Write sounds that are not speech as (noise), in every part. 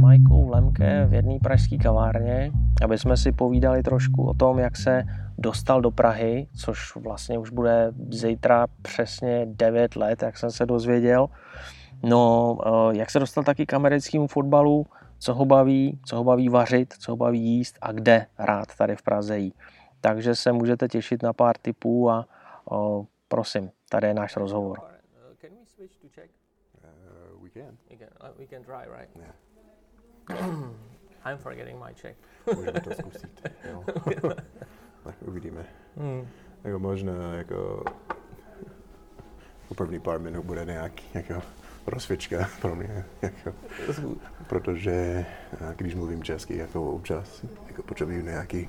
Majkou Lemke v jedné pražské kavárně, aby jsme si povídali trošku o tom, jak se dostal do Prahy, což vlastně už bude zítra přesně 9 let, jak jsem se dozvěděl. No, eh, jak se dostal taky k americkému fotbalu, co ho baví, co ho baví vařit, co ho baví jíst a kde rád tady v Praze jí. Takže se můžete těšit na pár tipů a o, prosím, tady je náš rozhovor. Can we switch to Czech? Uh, we can. We can, uh, we can try, right? Yeah. (clears throat) I'm forgetting my Czech. Můžeme to zkusit. Jo. tak uvidíme. Hmm. Jako možná jako po první pár minut bude nějaký jako rozsvědčka pro mě. Jako, protože když mluvím česky, jako občas jako potřebuji nějaký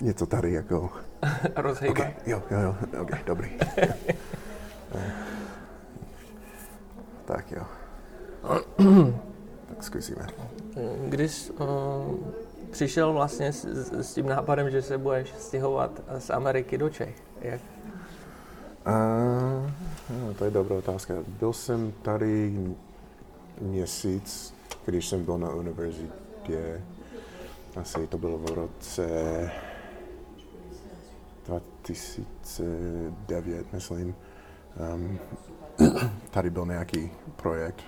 něco tady jako (laughs) Rozhejbat. Okay, jo, jo, jo, ok, dobrý. (laughs) Tak jo. (clears throat) tak zkusíme. Kdy jsi uh, přišel vlastně s, s, s tím nápadem, že se budeš stěhovat z Ameriky do Čech? Jak? Uh, no, to je dobrá otázka. Byl jsem tady měsíc, když jsem byl na univerzitě. Asi to bylo v roce 2009, myslím. Um, (clears throat) tady byl nějaký projekt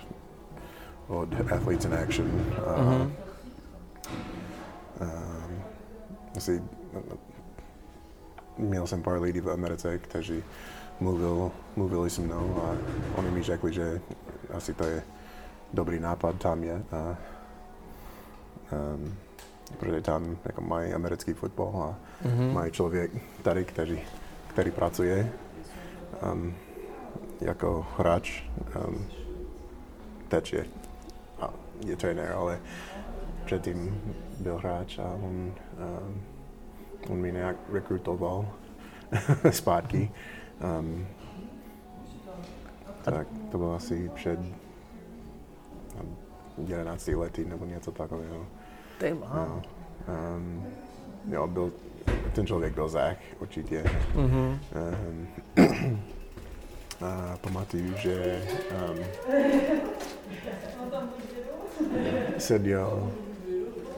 od Athletes in Action. Uh, Mhm. um, asi, měl jsem pár lidí v Americe, kteří mluvil, mluvili se mnou a oni mi řekli, že asi to je dobrý nápad tam je. A, um, protože tam jako mají americký fotbal a Mhm. mají člověk tady, který, který pracuje um, jako hráč. Um, teď je, je trenér, ale předtím byl hráč a on, um, on mě nějak rekrutoval (laughs) zpátky. Um, tak to bylo asi před um, 11 lety nebo něco takového. Ty. No. Um, jo, byl, ten člověk byl Zach, určitě. Mhm. Um, (clears throat) a pamatuju, že um, seděl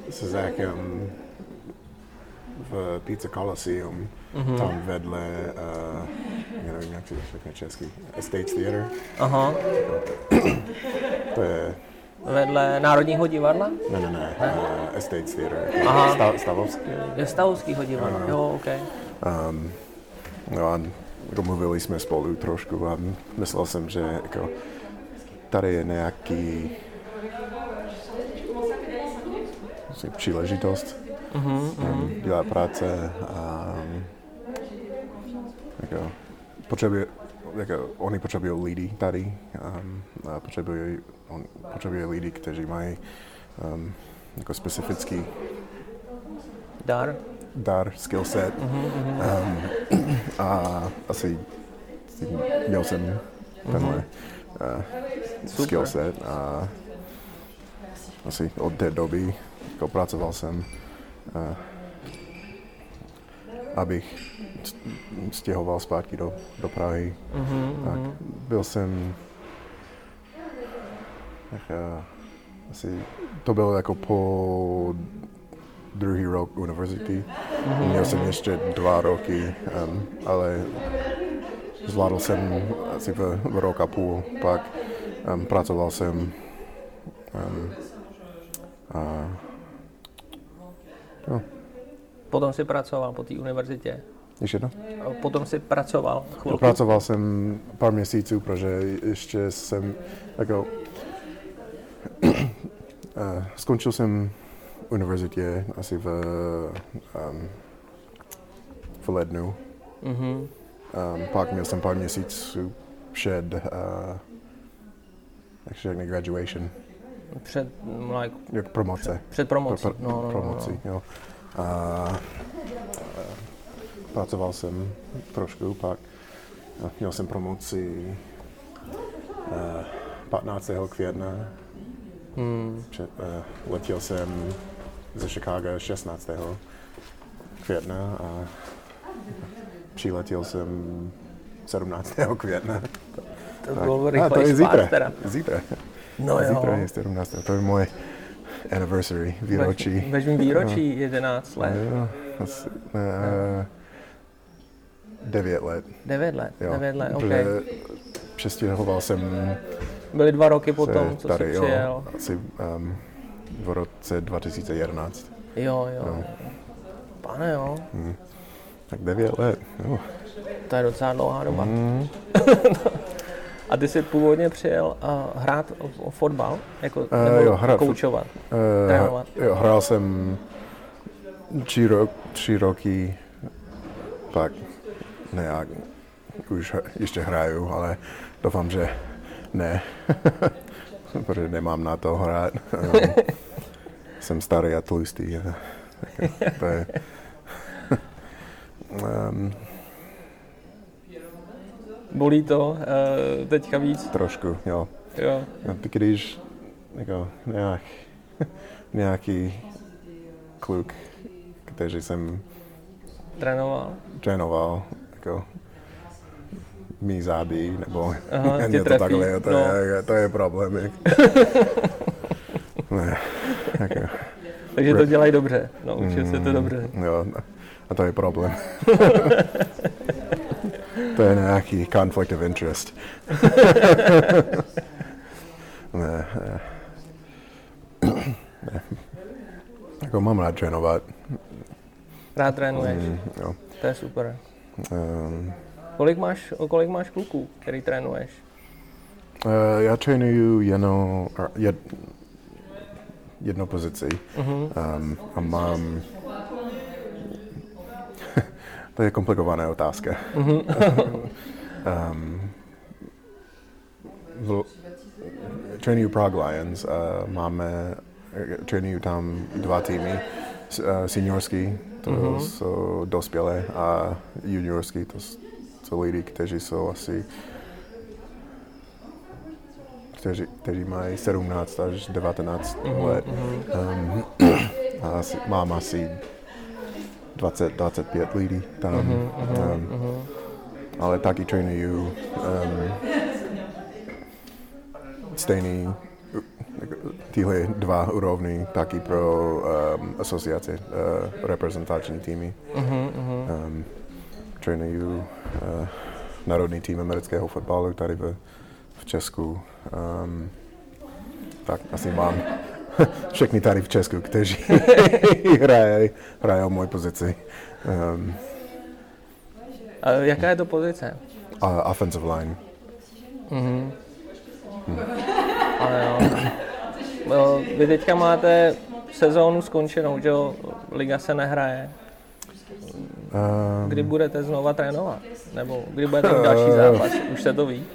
se Zachem v Pizza Coliseum, Mhm. tam vedle, uh, já nevím, jak to řekne česky, Estates Theater. Aha. To je, Vedle Národního divadla? ne, ne, ne, uh, Estates Theater, Aha. Sta- Stavovský. Je Stavovskýho divadla. Jo, OK. Um, no a jako mluvili jsme spolu trošku a myslel jsem, že jako, tady je nějaký asi příležitost Mhm. um, dělat práce a jako, potřebuje, jako, oni potřebují lidi tady um, a potřebují, on potřebuje lidi, kteří mají um, jako specifický Dar. dar, skill set. Mhm, Um, a asi měl jsem tenhle uh, Super. skill set a asi od té doby jako pracoval jsem, uh, abych stěhoval zpátky do, do Prahy. Mhm, Tak mhm. byl jsem tak, uh, asi to bylo jako po druhý rok univerzity. Měl jsem ještě dva roky, um, ale zvládl jsem asi v, v rok a půl. Pak um, pracoval jsem um, a jo, Potom si pracoval po té univerzitě. ještě jedno. Potom si pracoval chvilku. Pracoval jsem pár měsíců, protože ještě jsem jako (clears throat) skončil jsem univerzitě asi v, um, v lednu. Mhm. Um, pak měl jsem pár měsíců před uh, jak se řekne, graduation, Před, like, jak promoce. před promocí. Pro- pro- No, no, no, promoci, no. jo. A, a pracoval jsem trošku, pak a měl jsem promoci a, 15. května. Hmm. Před, a, letěl jsem ze Chicago 16. května a přiletěl jsem 17. května. To bylo a, to je zítra. teda. Zítra. No jo. zítra je 17. To je moje anniversary, výročí. Vezmi výročí 11 let. Jo, asi, uh, 9 let. 9 let, Jo. 9 let, OK. Přestěhoval jsem Byly dva roky potom, co tady, jsi jo, přijel. asi um, v roce 2011. Jo, jo. No. Pane jo, Tak 9 let. Jo. to je docela dlouhá doba. Mm, (laughs) A ty jsi původně přijel uh, hrát o, o fotbal? Jako, Eh, nebo jo, fot- koučovat? uh, Trénovat. jo, hrál jsem tři, ro- tři roky, pak nějak už ještě hraju, ale doufám, že ne, (laughs) protože nemám na to hrát. (laughs) Jsem starý a tlustý. tak To je, um, (laughs) Bolí to uh, teďka víc? trošku, jo. Jo. Ty když jako nějak, (laughs) nějaký kluk, který jsem Trénoval? trénoval, jako mý zády, nebo Aha, (laughs) něco trefí, takhle, to, no. je, to je problém. jak- (laughs) ne, jako, Takže to dělají dobře. Naučil se to mm, dobře. Jo, a to je problém. To je nějaký conflict of interest. (laughs) ne, ne. ne. Jako mám rád trénovat. Rád trénuješ, Mm, jo. to je super. Um, Kolik máš, o kolik máš kluků, který trénuješ? uh, já trénuju jenom jed, jednu pozici Mhm. um, a mám to je komplikovaná otázka. Mhm. (laughs) um, v, trénuju Prague Lions, uh, máme, trénuju tam dva týmy, uh, seniorský, to Mhm. jsou dospělé, a juniorský, to jsou lidi, kteří jsou asi kteří, kteří mají 17 až 19 Mhm, let. Um, (clears throat) a asi, mám asi 20, 25 lidí tam. Mhm, um, ale taky trénuju um, stejný tyhle dva úrovny taky pro um, asociace, uh, reprezentační týmy. Mhm, mhm. Um, trénuju uh, národní tým amerického fotbalu tady v, v Česku. Um, tak asi mám (laughs) všechny tady v Česku, kteří hrají, hrají moji pozici. Um, A jaká je to pozice? a offensive line. Mhm. Ale jo. No, vy teďka máte sezónu skončenou, že jo? Liga se nehraje. Um, Kdy budete znova trénovat? Nebo kdy budete mít další zápas? Už se to ví?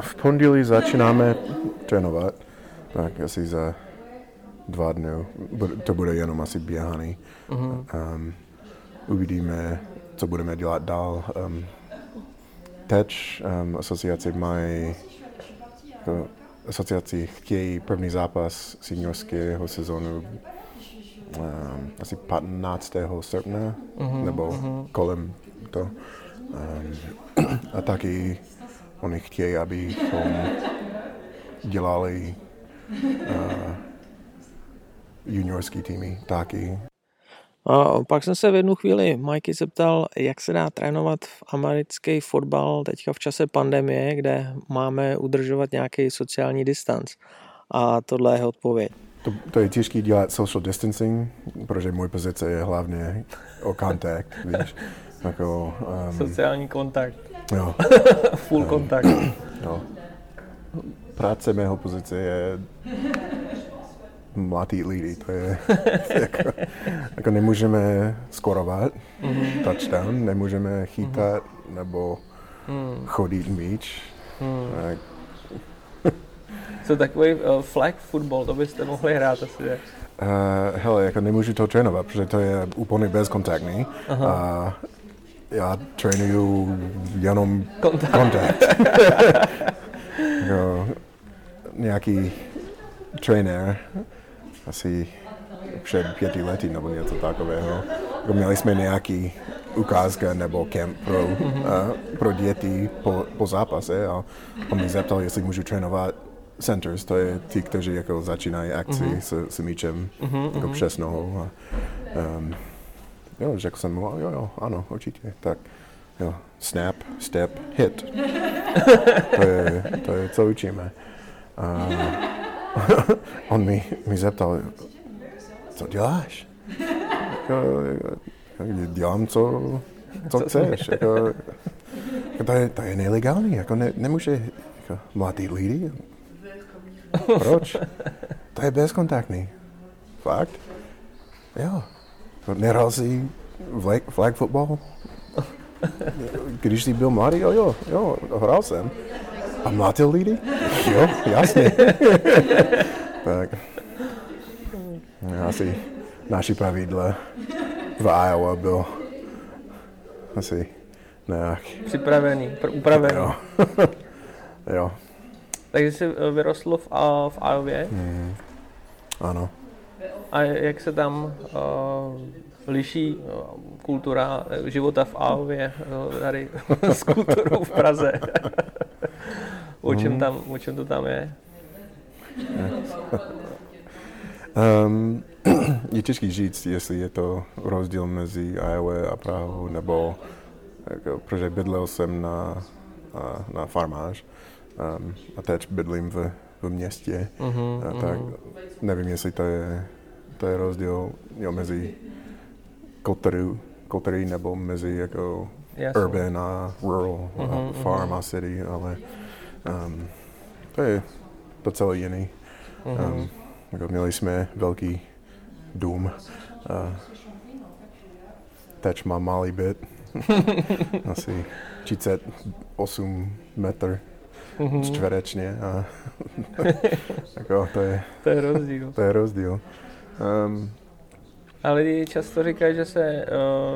v pondělí začínáme trénovat, tak asi za dva dny. To bude jenom asi běhaný. Um, uvidíme, co budeme dělat dál. Um, teď um, asociace mají jako, asociaci chtějí první zápas seniorského sezónu um, asi 15. srpna, nebo kolem to. Um, a taky oni chtějí, abychom dělali uh, juniorský týmy taky. A pak jsem se v jednu chvíli Mikey zeptal, jak se dá trénovat v americký fotbal teďka v čase pandemie, kde máme udržovat nějaký sociální distanc. A tohle je jeho odpověď. To, to je těžké dělat social distancing, protože můj pozice je hlavně o kontakt, (laughs) víš. Jako, um, Sociální kontakt. jo, (laughs) Full kontakt. jo. Práce mého pozice je mladý lidi, to je (laughs) jako, jako nemůžeme skorovat touchdown, nemůžeme chytat nebo chodit míč. Tak, (laughs) Co takový uh, flag football, to byste mohli hrát asi. ne? Uh, hele, jako nemůžu to trénovat, protože to je úplně bezkontaktní. A já trénuju jenom Kontakt. kontakt. (laughs) jako, nějaký trenér, asi před pěti lety nebo něco takového. Jako měli jsme nějaký ukázka nebo kemp pro, uh, pro děti po, po zápase a on mě zeptal, jestli můžu trénovat centers, to je ti, kteří jako začínají akci Mhm. s, s míčem Mhm, jako mhm. přes nohou. A, um, jo, řekl jsem mu, jo, jo, ano, určitě. Tak, jo, snap, step, hit. (laughs) to, je, to je, co učíme. A (laughs) on mi, mi zeptal, co děláš? Jako, jako, dělám, co, co chceš. Jako, to, je, to je nelegální, jako ne, nemůže jako, mladý lidi. Proč? To je bezkontaktní. Fakt? Jo. Nehrál jsi flag, flag football? Když jsi byl mladý, jo, jo, jo, hrál jsem. A mladý lidi? Jo, jasně. tak. Asi naši pravidla v Iowa byl asi nějak, Připravený, pr- upravený. jo. jo, Takže jsi eh, vyrostl v, a- v Iově. mm, ano. A jak se tam uh, liší uh, kultura eh, života v Iově uh, tady (laughs) s kulturou v Praze? (laughs) o, čem tam, o čem to tam je? Um, (clears throat) je těžký říct, jestli je to rozdíl mezi Iowa a Prahou, nebo jako, protože bydlel jsem na, na, na farmář um, a teď bydlím v, v městě, Mhm, a tak mhm. nevím, jestli to je, to je rozdíl jo, mezi kulturou, kultury nebo mezi jako Jasně. urban a rural, Mhm, a mhm. farm a city, ale um, to je docela jiný. Mhm. Um, jako měli jsme velký dům. Uh, teď mám malý byt. (laughs) Asi 38 metr Mhm. čtverečně. A (laughs) jako, to, je, To je rozdíl. to je rozdíl. Um, A lidi často říkají, že se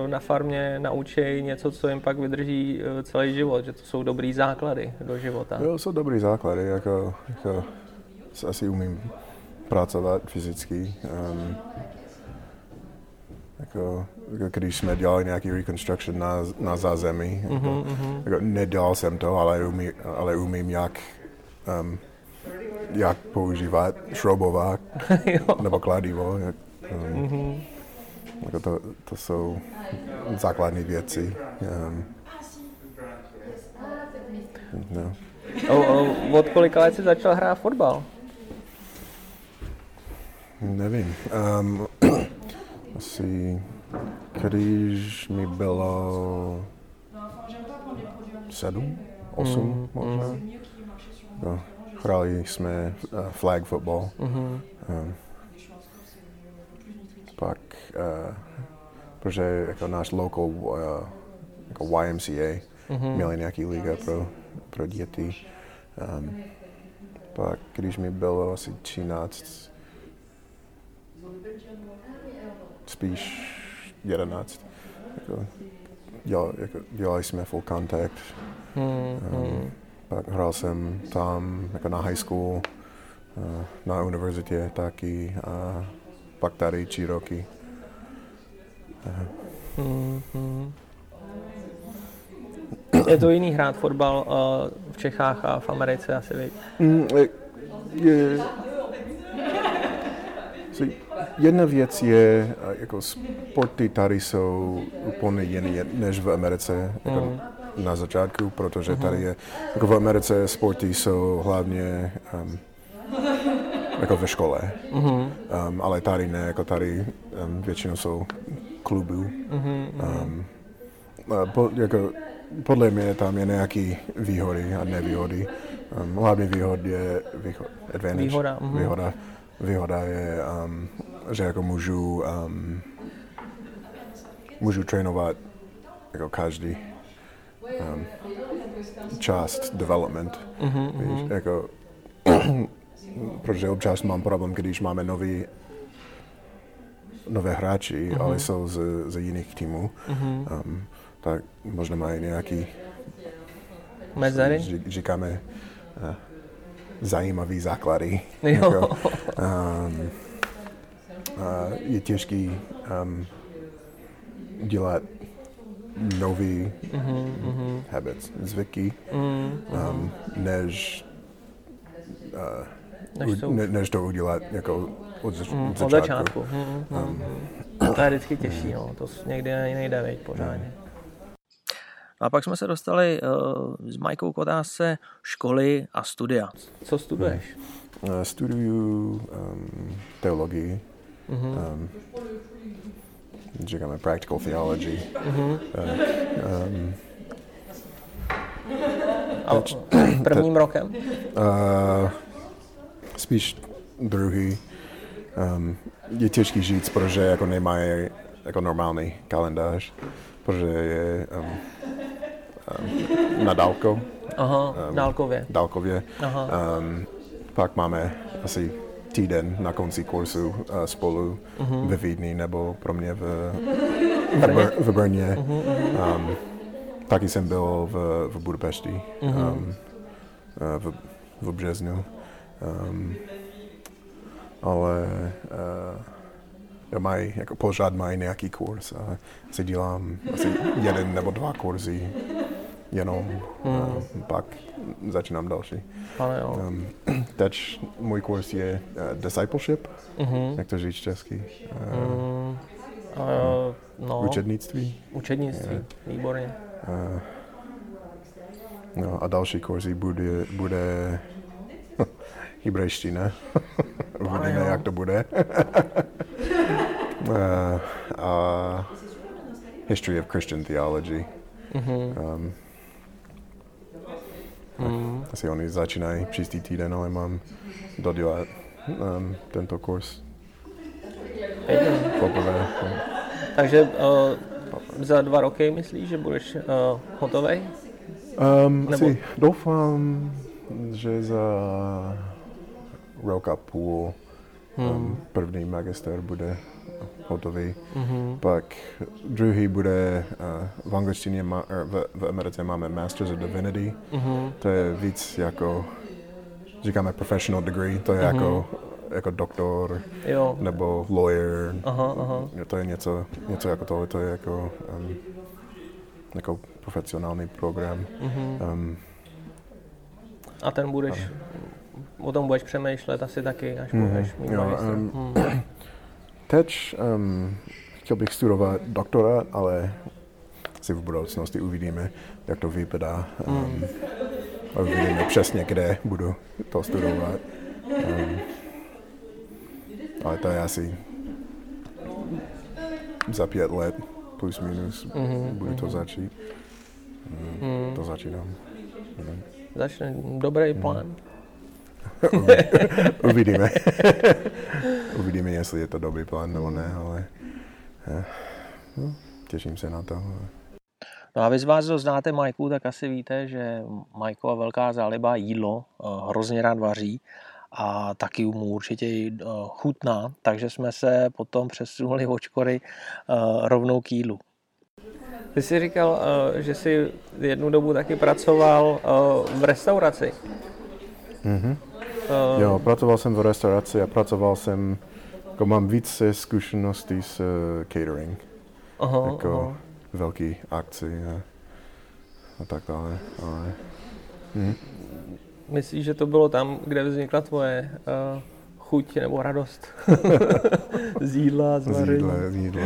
uh, na farmě naučí něco, co jim pak vydrží uh, celý život, že to jsou dobrý základy do života. jo, jsou dobrý základy, jako, jako asi umím pracovat fyzicky. Um, jako, jako, když jsme dělali nějaký reconstruction na, na zázemí, jako, mhm. jako, nedělal jsem to, ale, umí, ale umím, jak, um, jak používat šroubovák (laughs) nebo kladivo. Jak, um, Mhm. Jako to, to jsou základní věci. Um, no. O, o, od kolika let jsi začal hrát fotbal? Nevím. Um, (clears throat) asi když mi bylo sedm, osm Mm, možná. No, hráli jsme uh, flag football. Mhm. Um, uh, protože jako náš local uh, jako YMCA Mhm. měli nějaký liga pro, pro děti. Um, pak, když mi bylo asi 13, spíš 11, jako, dělali, jako, dělali jsme full contact. Mhm. Um, pak hrál jsem tam jako na high school, uh, na univerzitě taky a pak tady tři roky. Mhm. Je to jiný hrát fotbal uh, v Čechách a v Americe asi, viď? Mm, je, je, jedna věc je, a jako sporty tady jsou úplně jiné než v Americe jako Mm. na začátku, protože tady je, jako v Americe sporty jsou hlavně um, jako ve škole, Mhm. um, ale tady ne, jako tady um, většinou jsou klubů. Mhm. Um, a po, jako, podle mě tam je nějaký výhody a nevýhody. Um, hlavní výhod je výhod, advantage. Výhoda, mhm. Výhoda, výhoda je, um, že jako můžu, um, můžu trénovat jako každý um, část development. Mhm. Víš, Mhm. jako, (clears throat) protože občas mám problém, když máme nový nové hráči, Mhm. ale jsou z, z jiných týmů, Mhm. um, tak možná mají nějaký, Mezery? ří- říkáme, uh, zajímavý základy. Jo. Jako, um, uh, je těžký um, dělat nový Mhm. Mhm. habits, zvyky, Mhm. um, než uh, Než to už- ne, než to udělat jako od, zač- Mm, od od začátku. začátku. Mm, mm, mm. To je vždycky těžší, no. to s- někdy nejde, veď, pořádně. No a pak jsme se dostali uh, s Majkou k otázce školy a studia. Co studuješ? Uh, studuju um, teologii. Um, říkáme practical theology. Uh, um, A prvním rokem? Uh, spíš druhý. Um, je těžký říct, protože jako nemají jako normální kalendář, protože je um, um, na dálko, Aha, dálkově. dálkově. Aha. Um, pak máme asi týden na konci kursu uh, spolu ve Vídni nebo pro mě v, v, Br- v Brně. Um, taky jsem byl v, v Budapešti um, uh, v, v březnu. Um, ale uh, jo, mají, jako pořád mají nějaký kurz a si dělám asi jeden nebo dva kurzy jenom, uh, pak začínám další. Ale jo. Um, teď můj kurz je uh, discipleship, jak to říct česky, uh, Uh, no, učednictví. učednictví, výborně. Uh, no a další kurzy bude, bude (laughs) hebrejština. (laughs) Uvidíme, jak to bude. uh, (laughs) a history of Christian theology. Um, asi oni začínají příští týden, ale mám dodělat um, tento kurz poprvé. Takže uh, za dva roky myslíš, že budeš uh, hotový? Um, Nebo- asi doufám, že za rok a půl um, první magister bude hotový. Mm-hmm. Pak druhý bude uh, v angličtině, má, er, v, v Americe máme Masters of Divinity. Mm-hmm. To je víc jako, říkáme professional degree, to je mm-hmm. jako, jako doktor Jo. nebo lawyer. Aha, aha. To je něco, něco jako tohle, to je jako, um, jako profesionální program. Mm-hmm. Um, A ten budeš, o tom budeš přemýšlet asi taky, až budeš mít Jo, magistra. um, Hmm. (clears throat) teď um, chtěl bych studovat doktora, ale asi v budoucnosti uvidíme, jak to vypadá. Um, a uvidíme přesně, kde budu to studovat. Um, ale to je asi za pět let, plus minus, mm-hmm, budu to začít. Um, To začínám. Um, Začne dobrý plán. (laughs) Uvidíme. (laughs) Uvidíme, jestli je to dobrý plán nebo ne, ale eh, no, těším se na to. No a vy z vás, kdo znáte Majku, tak asi víte, že Majkova velká záliba jídlo eh, hrozně rád vaří a taky mu určitě eh, chutná, takže jsme se potom přesunuli od eh, rovnou k jídlu. Ty jsi říkal, že jsi jednu dobu taky pracoval v restauraci. Mhm. Eh, Jo, pracoval jsem v restauraci a pracoval jsem, jako mám více zkušeností s eh, catering, Aha, jako aha. velký akci a, a tak dále. Ale, hm. Myslíš, že to bylo tam, kde vznikla tvoje uh, chuť nebo radost (laughs) z jídla, z Z vaření? jídla, z jídla.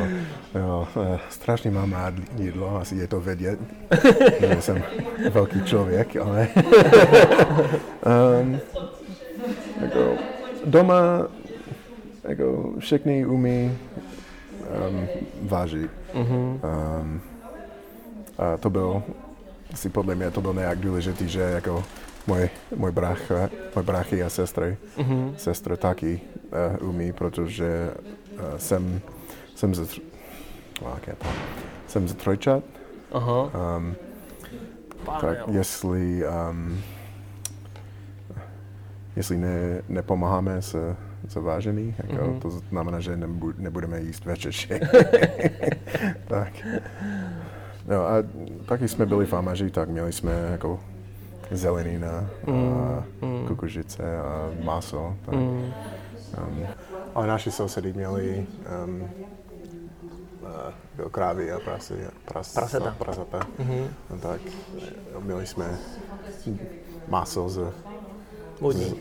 Jo, strašně mám rád jídlo, asi je to vědět. (laughs) jsem velký člověk, ale... (laughs) um, jako, doma jako všichni umí um, vážit. Mhm. Um, a to byl, asi podle mě to byl nějak důležitý, že jako můj, můj brácha, můj bráchy a sestry, Mhm. sestra taky uh, umí, protože uh, jsem, jsem ze, to? jsem ze trojčat, Aha. um, tak jestli, um, jestli ne, nepomáháme s, s vážený, jako, Mhm. to znamená, že nebu, nebudeme jíst večeři. (laughs) tak. No a taky jsme byli famaži, tak měli jsme jako zelenina a Mm, kukuřice a maso. Tak. Mm. Um, ale naši sousedy měli um, uh, krávy a prasy, pras, Prasata. prasata. Mhm. No, tak měli jsme maso z, Vodní.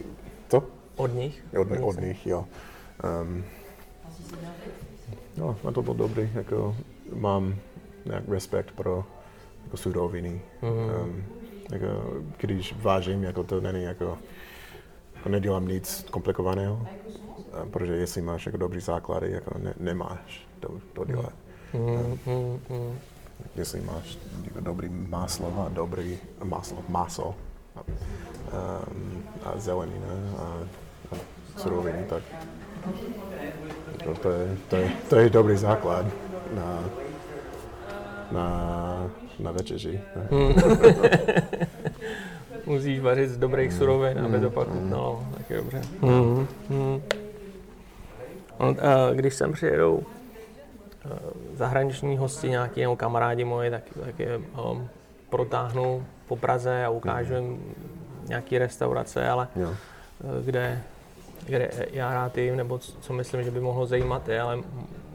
Co? Od nich? Od, od nich, jo. Um, no, a to bylo dobrý, jako mám nějak respekt pro jako suroviny. Mm-hmm. Um, jako, když vážím, jako to není jako, jako nedělám nic komplikovaného, um, protože jestli máš jako dobrý základy, jako ne, nemáš to, to dělat. Mm-hmm. Um, jestli máš jako dobrý máslo a dobrý máslo, maso a, a zelenina a, a suroviny, tak to, to, je, to, je, to je dobrý základ na, na, na večeři. Hmm. (laughs) Musíš vařit z dobrých surovin, aby to pak chutnalo. Tak je dobře. Hmm. Hmm. A když sem přijedou zahraniční hosti, nějaký nebo kamarádi moji, tak, tak je um, protáhnu po Praze a ukážu jim nějaký restaurace, ale jo. kde kde já rád jim, nebo co myslím, že by mohlo zajímat je, ale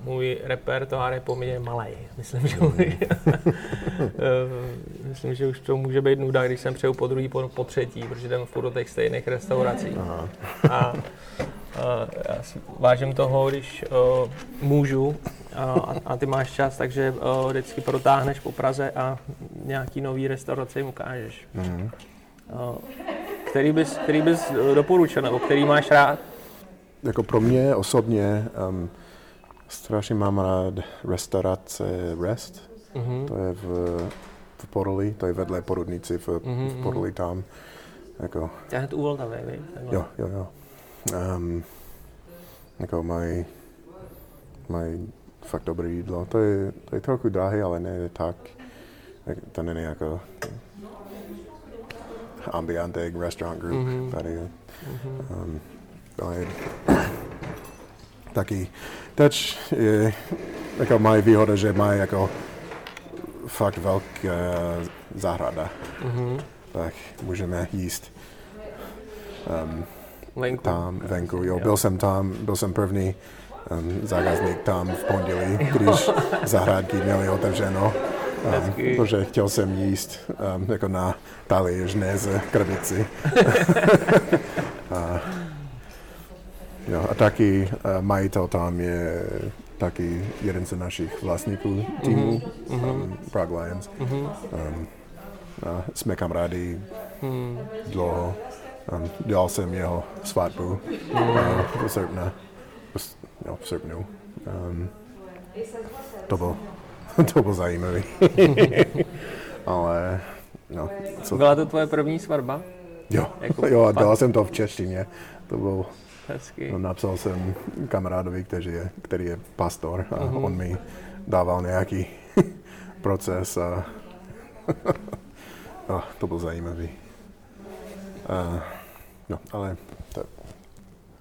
můj repertoár je poměrně malý. Myslím, že, můj, (laughs) myslím, že už to může být nuda, když jsem přeju po druhý, po, po třetí, protože jdem furt do těch stejných restaurací. Aha. A, a já si vážím toho, když uh, můžu a, a ty máš čas, takže uh, vždycky protáhneš po Praze a nějaký nový restaurace jim ukážeš. Mm. Uh, který bys, který bys doporučil, nebo který máš rád? Jako pro mě osobně um, strašně mám rád restaurace Rest. Mm-hmm. To je v, v Poroli, to je vedle porodnici v, mm-hmm. v mhm. Poroli tam. Jako, je hned u Vltavy, Jo, jo, jo. Um, jako mají, mají fakt dobré jídlo. To je, to je trochu drahé, ale ne tak. To není jako Ambiente Restaurant Group mm-hmm. tady. Mm-hmm. Um, ale taky teď je, jako mají výhoda, že mají jako fakt velká zahrada. Mm-hmm. Tak můžeme jíst um, venku. tam venku. Jo, byl jsem tam, byl jsem první um, zákazník tam v pondělí, když zahradky měly otevřeno. Um, protože chtěl jsem jíst um, jako na talíř, ne z krbici. (laughs) a, jo, a taky uh, majitel tam je taky jeden z našich vlastníků týmu, mm-hmm. um, Prague Lions. Mm-hmm. Um, a jsme kamarádi mm. dlouho. Um, dělal jsem jeho svatbu mm. uh, v srpna. Jo, v srpnu. Um, to bylo (laughs) to bylo zajímavý. (laughs) Ale, no. Co? Byla to tvoje první svatba? Jo, jako jo a dala jsem to v češtině. To byl, Hezky. No, napsal jsem kamarádovi, který je, který je pastor a uh-huh. on mi dával nějaký (laughs) proces a, a to byl zajímavý. A, no, ale to,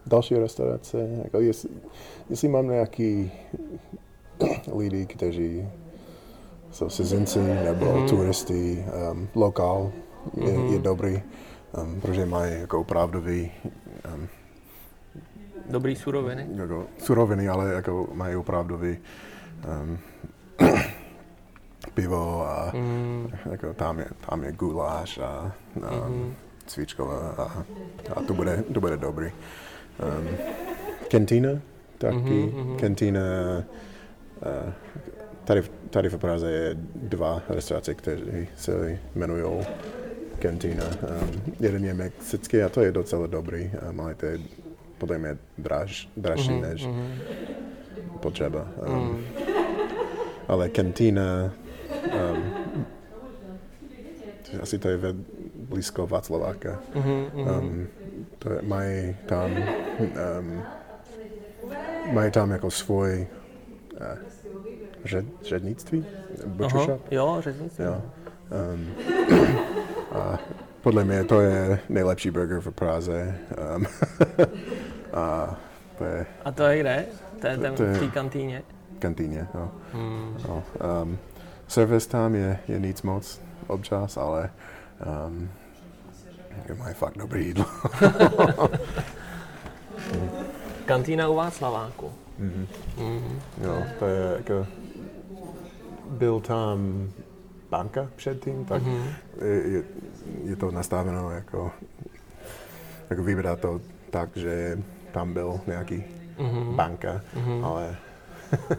další restaurace, jako jestli, jestli mám nějaký (clears throat) lidi, kteří jsou cizinci nebo mm-hmm. turisty, um, lokál je, mm-hmm. je dobrý, um, protože mají jako opravdový um, Dobrý suroviny. Jako suroviny, ale jako mají opravdový um, (clears throat) pivo a mm. jako tam, je, tam je guláš a, a mm-hmm. cvičková a, a to, bude, to bude dobrý. Um, Kentina taky. Mm-hmm. Kentina uh, Tady, tady v Praze je dva restaurace, které se jmenují Cantina. Um, jeden je mexický a to je docela dobrý, um, ale to je podle mě draž, dražší mm-hmm, než mm-hmm. potřeba. Um, mm. Ale Cantina, um, asi to je ve, blízko Václaváka. Mm-hmm, um, to je, mají tam um, mají tam jako svůj uh, řed, řednictví? Aha, jo, řednictví. Jo. Um, a podle mě to je nejlepší burger v Praze. Um, (laughs) a, to je, a to je kde? To je ten v té kantýně? Kantýně, jo. Hmm. no. Um, service tam je, je nic moc občas, ale um, mají fakt dobrý jídlo. (laughs) Kantýna u Václaváku. Mm-hmm. Mm-hmm. Jo, to je jako byl tam banka předtím, tak mm-hmm. je, je to nastaveno jako, jako vybrat to tak, že tam byl nějaký mm-hmm. banka, mm-hmm. ale (laughs)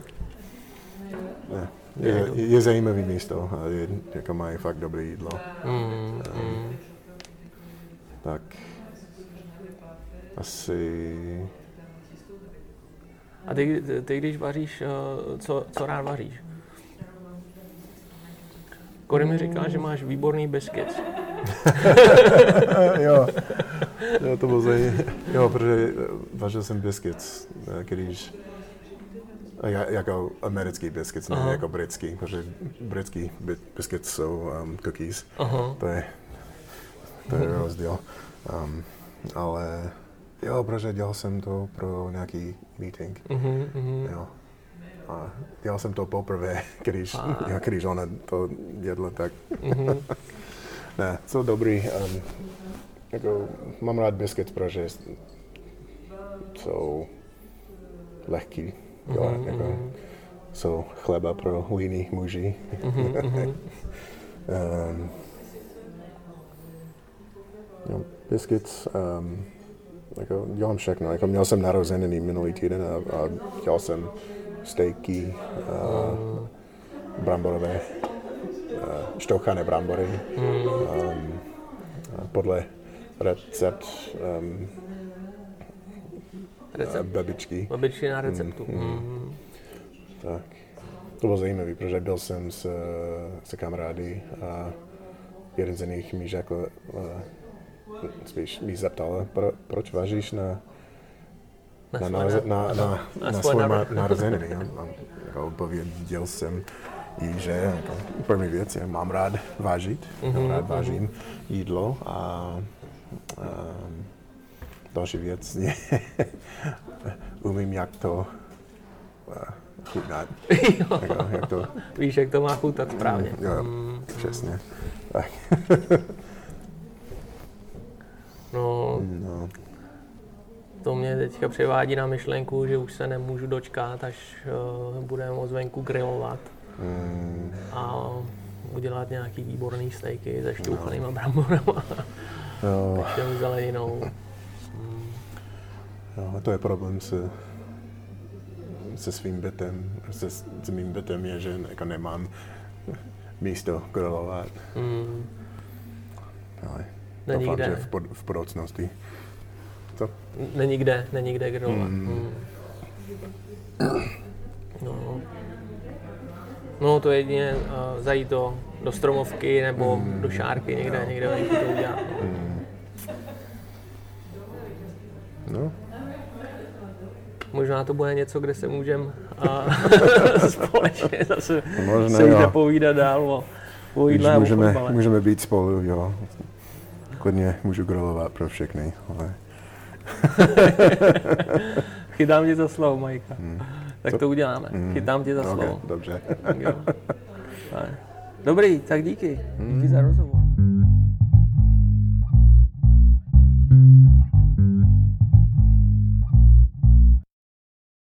ne, je, je zajímavý místo a je, jako mají fakt dobré jídlo. Mm, um, tak asi... A ty, ty když vaříš, eh, co, co rád vaříš? Kory mi říká, že máš výborný biscuit. (laughs) jo. jo, to bylo zajímavé. Jo, protože vařil jsem biscuits, eh, když jako americký biscuits, ne jako britský, protože britský biscuits jsou um, cookies. Aha. To je, to je rozdíl. Um, ale jo, protože dělal jsem to pro nějaký meeting. Uh-huh, uh-huh. Jo. A dělal jsem to poprvé, (laughs) když, ah. když ona to jedla, tak uh-huh. (laughs) ne, jsou dobrý. Um, jako, mám rád biscuits, protože jsou lehký. Jo, uh-huh, jako, uh-huh. jsou chleba pro líní muži. Uh-huh. (laughs) um, jo, biscuits, um, jako, dělám všechno. Jako, měl jsem narozeniny minulý týden a, a dělal jsem stejky, uh, bramborové, uh, štouchané brambory. Mm. Um, podle recept um, Recept. babičky. Babičky na receptu. Mm, mm. Mm. Tak. To bylo zajímavé, protože byl jsem s, s kamarády a jeden z nich mi řekl, uh, spíš mi zeptal, pro, proč vážíš na na, na, na, na, na, na, na svoje narozeniny. Jako odpověděl jsem jí, že jako, první věc je, mám rád vážit, mm-hmm, mám rád vážím mm-hmm. jídlo a, a další věc je, (laughs) umím, jak to uh, chutnat. jako, jak to, Víš, jak to má chutnat správně. Mm, jo, mm. přesně. Tak. no, (laughs) no, to mě teďka převádí na myšlenku, že už se nemůžu dočkat, až uh, budeme moc venku grillovat. Mm. A udělat nějaký výborný stejky se šťouchanýma no. bramborama. Ještě zeleninou. No, to je problém se, se svým bytem, se, s mým bytem je, že jako nemám místo grilovat. Mm. Ale Není doufám, že v, pod, v budoucnosti. Co? Není kde, není kde grilovat. Mm. Mm. No. no to jedině uh, zajít do, do stromovky nebo mm. do šárky někde, no. někde venku to udělat. Mm. No, Možná to bude něco, kde se můžeme (laughs) společně zase Možná, se může povídat dál o, o jídle můžeme, můžeme být spolu, jo. Klidně můžu grilovat pro všechny, ale... (laughs) Chytám tě za slovo, Majka. Hmm. Tak Co? to uděláme. Hmm. Chytám tě za okay, slovo. Dobře. (laughs) Dobrý, tak díky. Hmm. Díky za rozhovor.